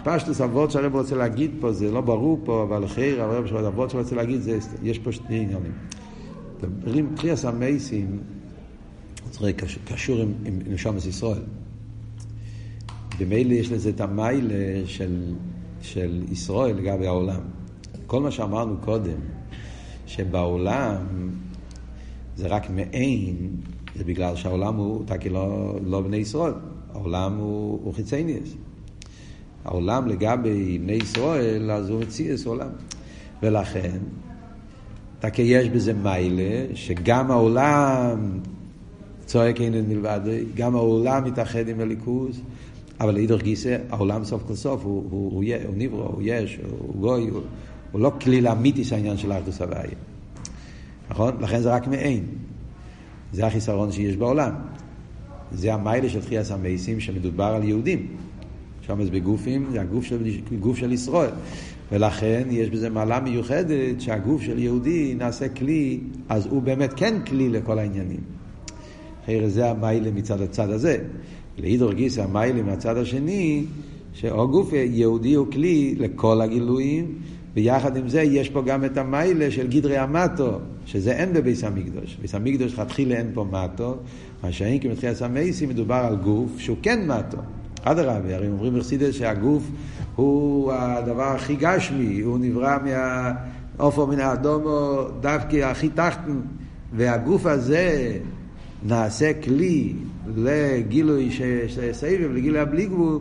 פשטוס אבות שהרב רוצה להגיד פה, זה לא ברור פה, אבל אחרי הרב של אבות שרוצה להגיד, זה, יש פה שני עניינים. מדברים, תחייה סמייסים, זה קשור עם, עם נשומס ישראל. במילא יש לזה את המיילה של, של ישראל לגבי העולם. כל מה שאמרנו קודם, שבעולם זה רק מעין, זה בגלל שהעולם הוא, תקי לא, לא בני ישראל, העולם הוא, הוא חיצייניאס. העולם לגבי בני ישראל, אז הוא מציאס עולם. ולכן, תקי יש בזה מיילה, שגם העולם צועק אינן מלבד, גם העולם מתאחד עם הליכוז, אבל לאידך גיסא, העולם סוף כל סוף הוא, הוא, הוא, הוא, נברא, הוא יש, הוא גוי, הוא, הוא לא כליל אמיתי של העניין של האחדוס הוויה. נכון? לכן זה רק מעין. זה החיסרון שיש בעולם. זה המיילה של תחייה סמייסים שמדובר על יהודים. שם זה בגופים, זה הגוף של, גוף של ישראל. ולכן יש בזה מעלה מיוחדת שהגוף של יהודי נעשה כלי, אז הוא באמת כן כלי לכל העניינים. אחרי זה המיילה מצד הצד הזה. לאידור גיסא המיילה מהצד השני, שאו גוף יהודי הוא כלי לכל הגילויים, ויחד עם זה יש פה גם את המיילה של גדרי המטו, שזה אין בביס המקדוש. ביס המקדוש לכתחילה אין פה מטו, מה שאין כמתחילה סמייסי מדובר על גוף שהוא כן מטו. אדרבה, הרי אומרים בחסידס שהגוף הוא הדבר הכי גשמי, הוא נברא מהעופר מן האדומו דווקא הכי תחתן, והגוף הזה נעשה כלי לגילוי סבב, לגילוי הבלי גבול.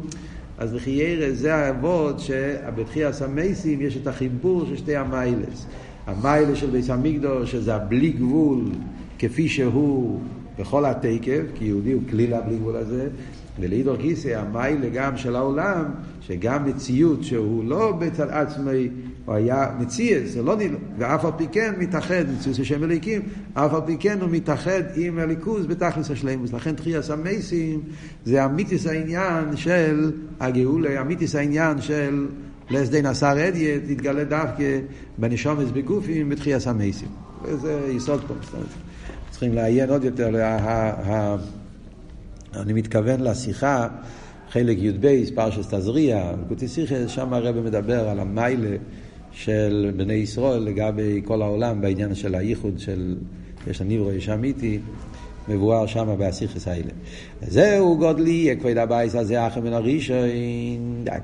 אז לחיירא זה האבות שבתחייה סמייסים יש את החיבור של שתי המיילס. המיילה של ביס המקדוש, שזה הבלי גבול, כפי שהוא בכל התקף, כי יהודי הוא כלי לבלי גבול הזה, ולעידור כיסא המיילה גם של העולם, שגם מציאות שהוא לא בצד עצמי, הוא היה מציאס, זה לא נראה, ואף על פי כן מתאחד, מציאס השם אליקים, אף על פי כן הוא מתאחד עם הליכוז בתכלס השלימוס. לכן תחייה המייסים זה אמיתיס העניין של הגאולה, אמיתיס העניין של לסדי נסר אדיאט, יתגלה דווקא בנשומס בגופים בתחייה המייסים. וזה יסוד פה, צריכים לעיין עוד יותר, אני מתכוון לשיחה, חלק י"ב, פרשס תזריע, בקוטי שיחה, שם הרב מדבר על המיילה של בני ישראל לגבי כל העולם בעניין של הייחוד של, יש הניברו, יש אמיתי. מבואר שם באסיכס האלה. זהו גודלי, כבוד הבייס הזה אחר מן הראשון,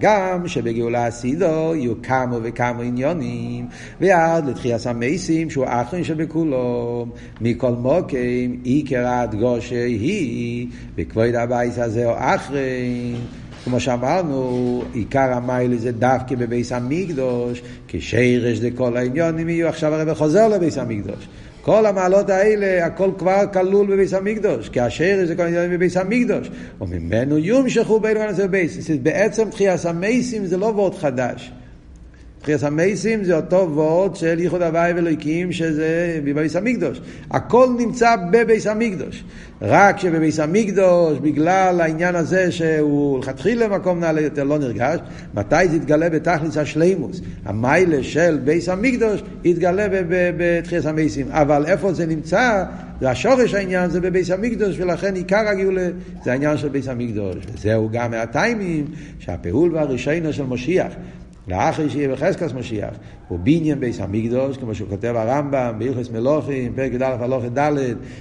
גם שבגאולה הסידו יהיו כמה וכמה עניונים, ועד לתחיית המייסים שהוא אחרון שבכולו, מכל מוקים עיקר הדגושה היא, וכבוד הבייס הזה הוא אחרון. כמו שאמרנו, עיקר המיילה זה דווקא בביס המקדוש, כשרש לכל העניונים יהיו עכשיו הרב חוזר לביס המקדוש. כל המעלות האלה, הכל כבר כלול בביס המקדוש, כי השרש זה כל עניין בביס המקדוש, וממנו יומשכו בין הנושא בביס. בעצם תחייה סמייסים זה לא וורד חדש. תחייה המייסים זה אותו וורד של ייחוד הוואי ואלוהיקים שזה בביס המקדוש. הכל נמצא בביס המקדוש. רק שבביס המקדוש, בגלל העניין הזה שהוא לכתחילה מקום נעלה יותר לא נרגש, מתי זה יתגלה בתכלס השלימוס? המיילה של ביס המקדוש יתגלה בתחייה המייסים. אבל איפה זה נמצא? זה השורש העניין זה בביס המקדוש, ולכן עיקר הגאולה זה העניין של ביס המקדוש. וזהו גם מהטיימים שהפעול והרישינו של משיח. לאחרי שיהיה בחזקס משיח, הוא בניין ביס המקדוש, כמו שהוא כותב הרמב"ם, בהלכס מלוכים, פרק י"א הלוכת ד',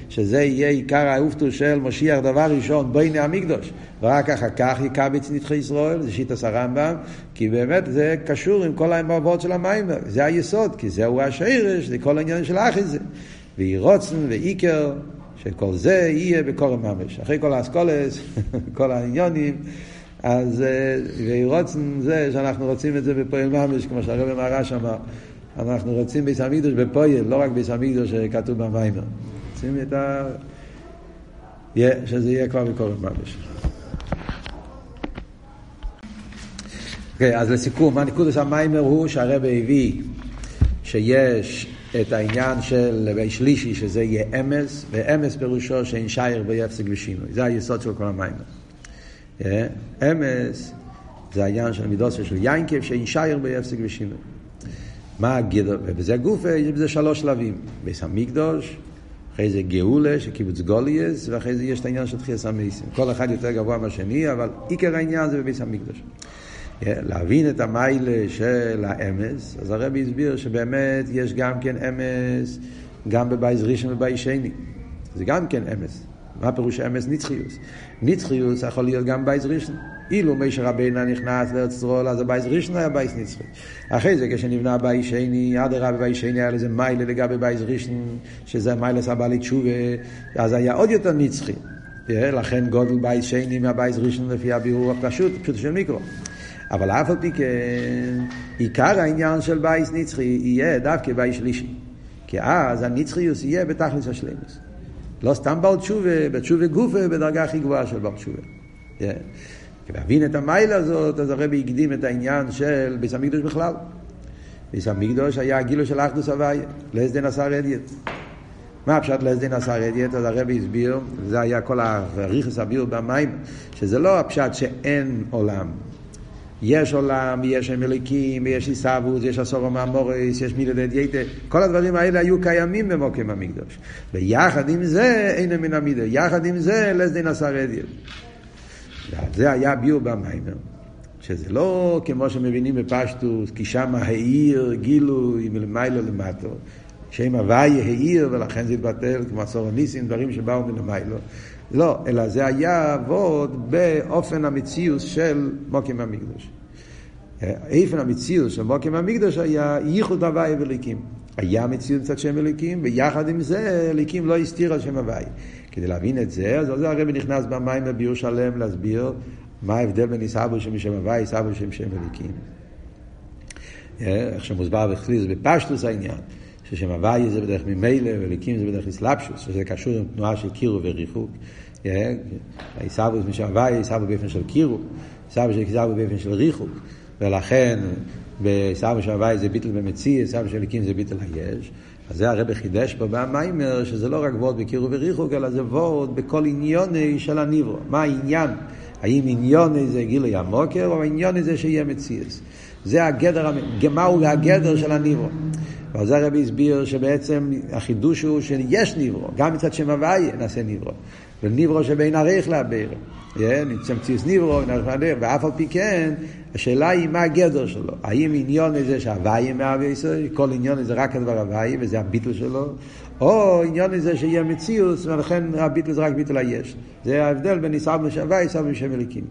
שזה יהיה עיקר האופטו של משיח דבר ראשון, בייני המקדוש, ורק אחר כך יקבץ נדחי ישראל, זה שיטס הרמב"ם, כי באמת זה קשור עם כל האמרות של המים, זה היסוד, כי זהו השרש, זה כל העניין של אחי זה. ויהי רוצן ואיקר, שכל זה יהיה בקורם ממש. אחרי כל האסכולס, כל העניונים, אז וירוצן זה שאנחנו רוצים את זה בפועל ממש, כמו שהרבא מרש אמר. אנחנו רוצים ביס המקדוש בפועל, לא רק ביס המקדוש שכתוב במיימר. רוצים את ה... שזה יהיה כבר בקורם ממש. אוקיי, אז לסיכום, הנקודוס המיימר הוא שהרבא הביא שיש את העניין של שלישי, שזה יהיה אמס, ואמס פירושו שאין שייר ביפסק ושינוי. זה היסוד של כל המיימר. אמס זה העניין של מידוסו של יינקב, שאין שייר ביפסק ושינוי. מה הגדר? ובזה גוף יש בזה שלוש שלבים. ביס המקדוש, אחרי זה גאולה של קיבוץ גוליאס, ואחרי זה יש את העניין של תחייס המייסים. כל אחד יותר גבוה מהשני, אבל עיקר העניין זה בביס המקדוש. להבין את המיילה של האמס, אז הרבי הסביר שבאמת יש גם כן אמס, גם בבייז ראשון ובייז שני. זה גם כן אמס. מה פירוש אמס נצחיוס? נצחיוס יכול להיות גם בייז ראשון. אילו מישר רבינה נכנס לארץ ישראל, אז הבייז ראשון היה בייז נצחי. אחרי זה כשנבנה בייז שני, עד הרבי בייז שני היה לזה מיילה לגבי בייז ראשון, שזה מיילה סבלי תשובה, אז היה עוד יותר נצחי. לכן גודל בייז שני מהבייז ראשון לפי הבירור הפשוט, פשוט של מיקרו. אבל אף על פי כן, עיקר העניין של בייס נצחי יהיה דווקא בייס שלישי. כי אז הנצחיוס יהיה בתכלס השלמוס. לא סתם בעל תשובה, בתשובה גופה בדרגה הכי גבוהה של בעל תשובה. כדי להבין את המיילה הזאת, אז הרבי הקדים את העניין של ביס המקדוש בכלל. ביס המקדוש היה הגילו של אחדוס הוויה, להסדן עשר אדיית. מה הפשט להסדין עשר אדיית? אז הרבי הסביר, זה היה כל הריכס הביור במים, שזה לא הפשט שאין עולם. יש עולם, יש שם אליקים, יש עיסאוווס, יש עשור מהמורס, יש מילה דדייתא, כל הדברים האלה היו קיימים במוקם המקדוש. ויחד עם זה, אין מן המידה, יחד עם זה, לסדין עשר אדיית. זה היה ביור במיימר. שזה לא כמו שמבינים בפשטוס, כי שם העיר גילוי מלמיילו למטו. שם הוויה העיר ולכן זה התבטל כמו עשור הניסים, דברים שבאו מלמיילו. לא, אלא זה היה עבוד באופן המציאוס של מוקים המקדוש. איפן המציאוס של מוקים המקדוש היה ייחוד הוואי וליקים. היה מציאות מצד שם אליקים, ויחד עם זה אליקים לא הסתיר על שם הוואי. כדי להבין את זה, אז זה הרבי נכנס במים לביור שלם להסביר מה ההבדל בין עיסאוו שם שם הוואי, עיסאוו שם שם אליקים. איך שמוסבר בחליס בפשטוס העניין. ששם הוויה זה בדרך ממילא, וליקים זה בדרך אסלאפשוס, שזה קשור עם תנועה של קירו וריחוק. עיסאוווס משם הוויה, עיסאוו באופן של קירו, עיסאוו של עיסאוו באופן של ריחוק. ולכן בעיסאוו של הוויה זה ביטל במציא, עיסאוו של ליקים זה ביטל היש. אז זה הרב חידש פה במיימר, שזה לא רק וורד בקירו וריחוק, אלא זה וורד בכל עניוני של הניברו. מה העניין? האם עניוני זה גילוי המוקר, או עניוני זה שיהיה מציאס. זה הגדר, מהו הגדר של הניברו. ועל זה הרבי הסביר שבעצם החידוש הוא שיש ניברו, גם מצד שם הוויה נעשה ניברו. וניברו שבין עריך לאביר. נצמציס ניברו, ואף על פי כן, השאלה היא מה הגדר שלו. האם עניון הזה שהוויה מהווה ישראל, כל עניון הזה רק הדבר הוויה, וזה הביטל שלו, או עניון הזה שיהיה מציאוס, ולכן הביטל זה רק ביטל היש. זה ההבדל בין ישראל משם הוויה, ישראל משם אליקים.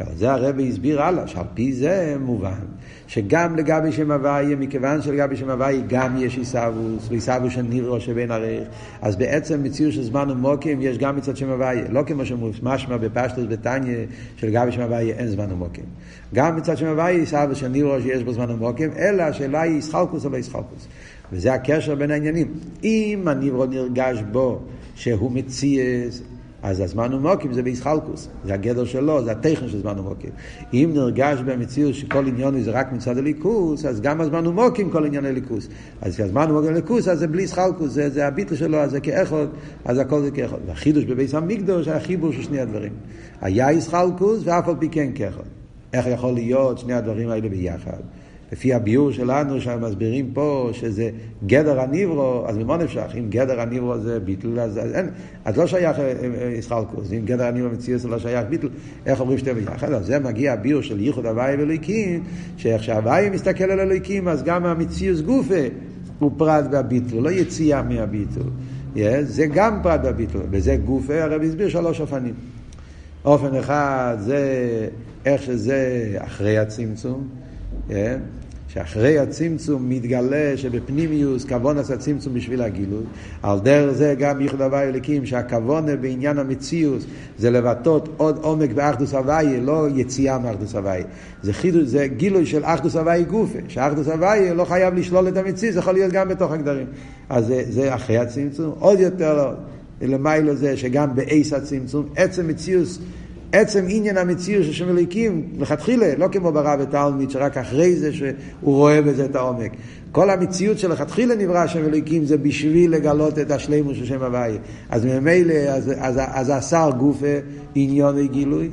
ועל זה הרבי הסביר הלאה, שעל פי זה מובן שגם לגבי שם הוויה, מכיוון שלגבי שם הוויה גם יש עיסאוווס, ועיסאוווס של נירו שבין עריך, אז בעצם מציאות של זמן ומוקים יש גם מצד שם הוויה, לא כמו שמשמע בפשטוס בתניא, שלגבי שם הוויה אין זמן ומוקים. גם מצד שם הוויה עיסאוווס של נירו שיש בו זמן ומוקים, אלא השאלה היא ישחלקוס או לא ישחלקוס. וזה הקשר בין העניינים. אם הניברו נרגש בו שהוא מציאס, אז הזמן ומוקים זה בישחלקוס, זה הגדר שלו, זה הטכן של זמן ומוקים. אם נרגש במציאות שכל עניון זה רק מצד הליכוס, אז גם הזמן ומוקים כל עניין הליכוס. אז כשהזמן ומוקים הליכוס, אז זה בלי שחלקוס, זה, זה הביטל שלו, אז זה כאחד, אז הכל זה כאחד. והחידוש בביס המקדוש היה חיבור של שני הדברים. היה ישחלקוס ואף על פי כן כאחד. איך יכול להיות שני הדברים האלה ביחד? לפי הביור שלנו, שמסבירים פה שזה גדר הניברו, אז ממה נפשך? אם גדר הניברו זה ביטל, אז, אז אין, אז לא שייך ישחלקוס. אם גדר הניברו מציאות זה לא שייך ביטל, איך אומרים שתי ביחד? אז זה מגיע הביור של ייחוד הוואי ואלוהיקים, שאיך שהוואי מסתכל על אלוהיקים, אז גם המציאות גופה הוא פרט בביטל, לא יציאה מהביטל. Yeah, זה גם פרט בביטל, וזה גופה, הרב הסביר שלוש אופנים. אופן אחד זה איך שזה אחרי הצמצום, yeah, שאחרי הצמצום מתגלה שבפנימיוס כוון עשה צמצום בשביל הגילוי. על דרך זה גם ייחוד הוואי אליקים, שהכוונה בעניין המציאוס זה לבטאות עוד עומק באחדוס הוואי, לא יציאה מאחדוס הוואי. זה, חידוש, זה גילוי של אחדוס הוואי גופה, שאחדוס הוואי לא חייב לשלול את המציאוס, זה יכול להיות גם בתוך הגדרים. אז זה, זה אחרי הצמצום. עוד יותר למיילו זה שגם באייס הצמצום, עצם מציאוס עצם עניין המציאות של שם אליקים, לכתחילה, לא כמו ברב ותלמיד, שרק אחרי זה שהוא רואה בזה את העומק. כל המציאות של לכתחילה נברא שם אליקים זה בשביל לגלות את השלימות של שם הוויה. אז ממילא, אז, אז, אז השר גופה עניון גילוי.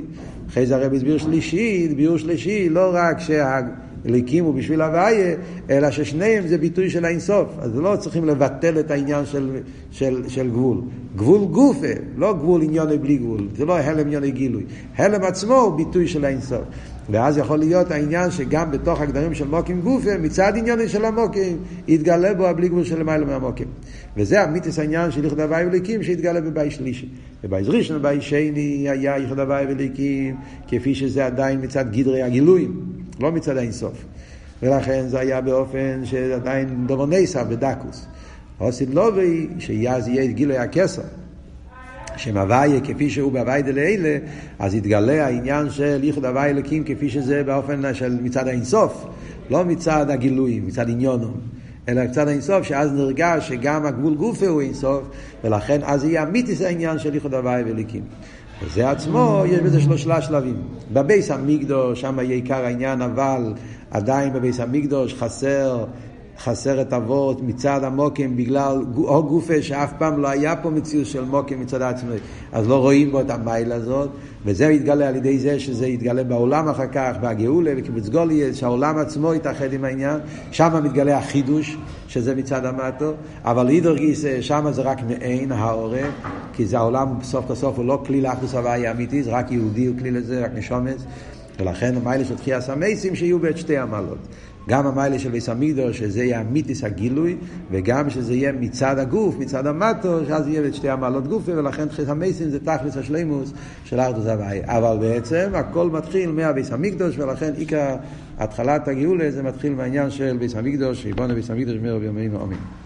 אחרי זה הרב הסביר שלישי, ביור שלישי, לא רק שה... אליקים הוא בשביל הוויה, אלא ששניהם זה ביטוי של האינסוף. אז לא צריכים לבטל את העניין של, של, של גבול. גבול גופה, לא גבול עניוני בלי גבול, זה לא הלם עניוני גילוי. הלם עצמו הוא ביטוי של האינסוף. ואז יכול להיות העניין שגם בתוך הגדרים של מוקים גופה, מצד עניוני של המוקים, יתגלה בו הבלי גבול של למעלה מהמוקים. וזה המיתוס העניין של יחד הוואי וליקים שהתגלה בבית שלישי. בבית ראשון ובבית שני היה יחד הוואי וליקים, כפי שזה עדיין מצד גדרי הגילויים. לא מצד האינסוף. ולכן זה היה באופן שעדיין דובר נסע בדקוס. עושים לובי, שיאז יהיה גילוי הכסר. שם הוויה כפי שהוא בהווי דלאלה, אז יתגלה העניין של ייחוד הווי אלוקים כפי שזה באופן של מצד האינסוף, לא מצד הגילויים, מצד עניונו, אלא מצד האינסוף, שאז נרגש שגם הגבול גופה הוא אינסוף, ולכן אז יהיה אמיתיס העניין של ייחוד הווי ואלוקים. וזה עצמו, יש בזה שלושה שלבים. בביס המקדוש, שם יהיה עיקר העניין, אבל עדיין בביס המקדוש חסר, חסר את אבות מצד המוקים בגלל או גופה שאף פעם לא היה פה מציאות של מוקים מצד עצמו, אז לא רואים בו את המייל הזאת, וזה יתגלה על ידי זה שזה יתגלה בעולם אחר כך, בגאולה וקיבוץ גוליה, שהעולם עצמו יתאחד עם העניין, שם מתגלה החידוש, שזה מצד המטו, אבל אידור גיסא, שם זה רק מעין העורף, כי זה העולם בסוף כסוף הוא לא כלי לאחדוס הוואי אמיתי, זה רק יהודי הוא כלי לזה, רק נשומץ, ולכן המיילה של תחייה סמייסים שיהיו בית שתי המעלות. גם המיילה של ביס המידו, שזה יהיה המיתיס הגילוי, וגם שזה יהיה מצד הגוף, מצד המטו, שאז יהיה את שתי המעלות גופי, ולכן תחיית המייסים זה תכלס השלימוס של ארדוס הוואי. אבל בעצם הכל מתחיל מהביס המקדוש, ולכן עיקר התחלת הגאולה זה מתחיל מהעניין של ביס המקדוש, שיבונה ביס המקדוש מרבי ימינו אמן.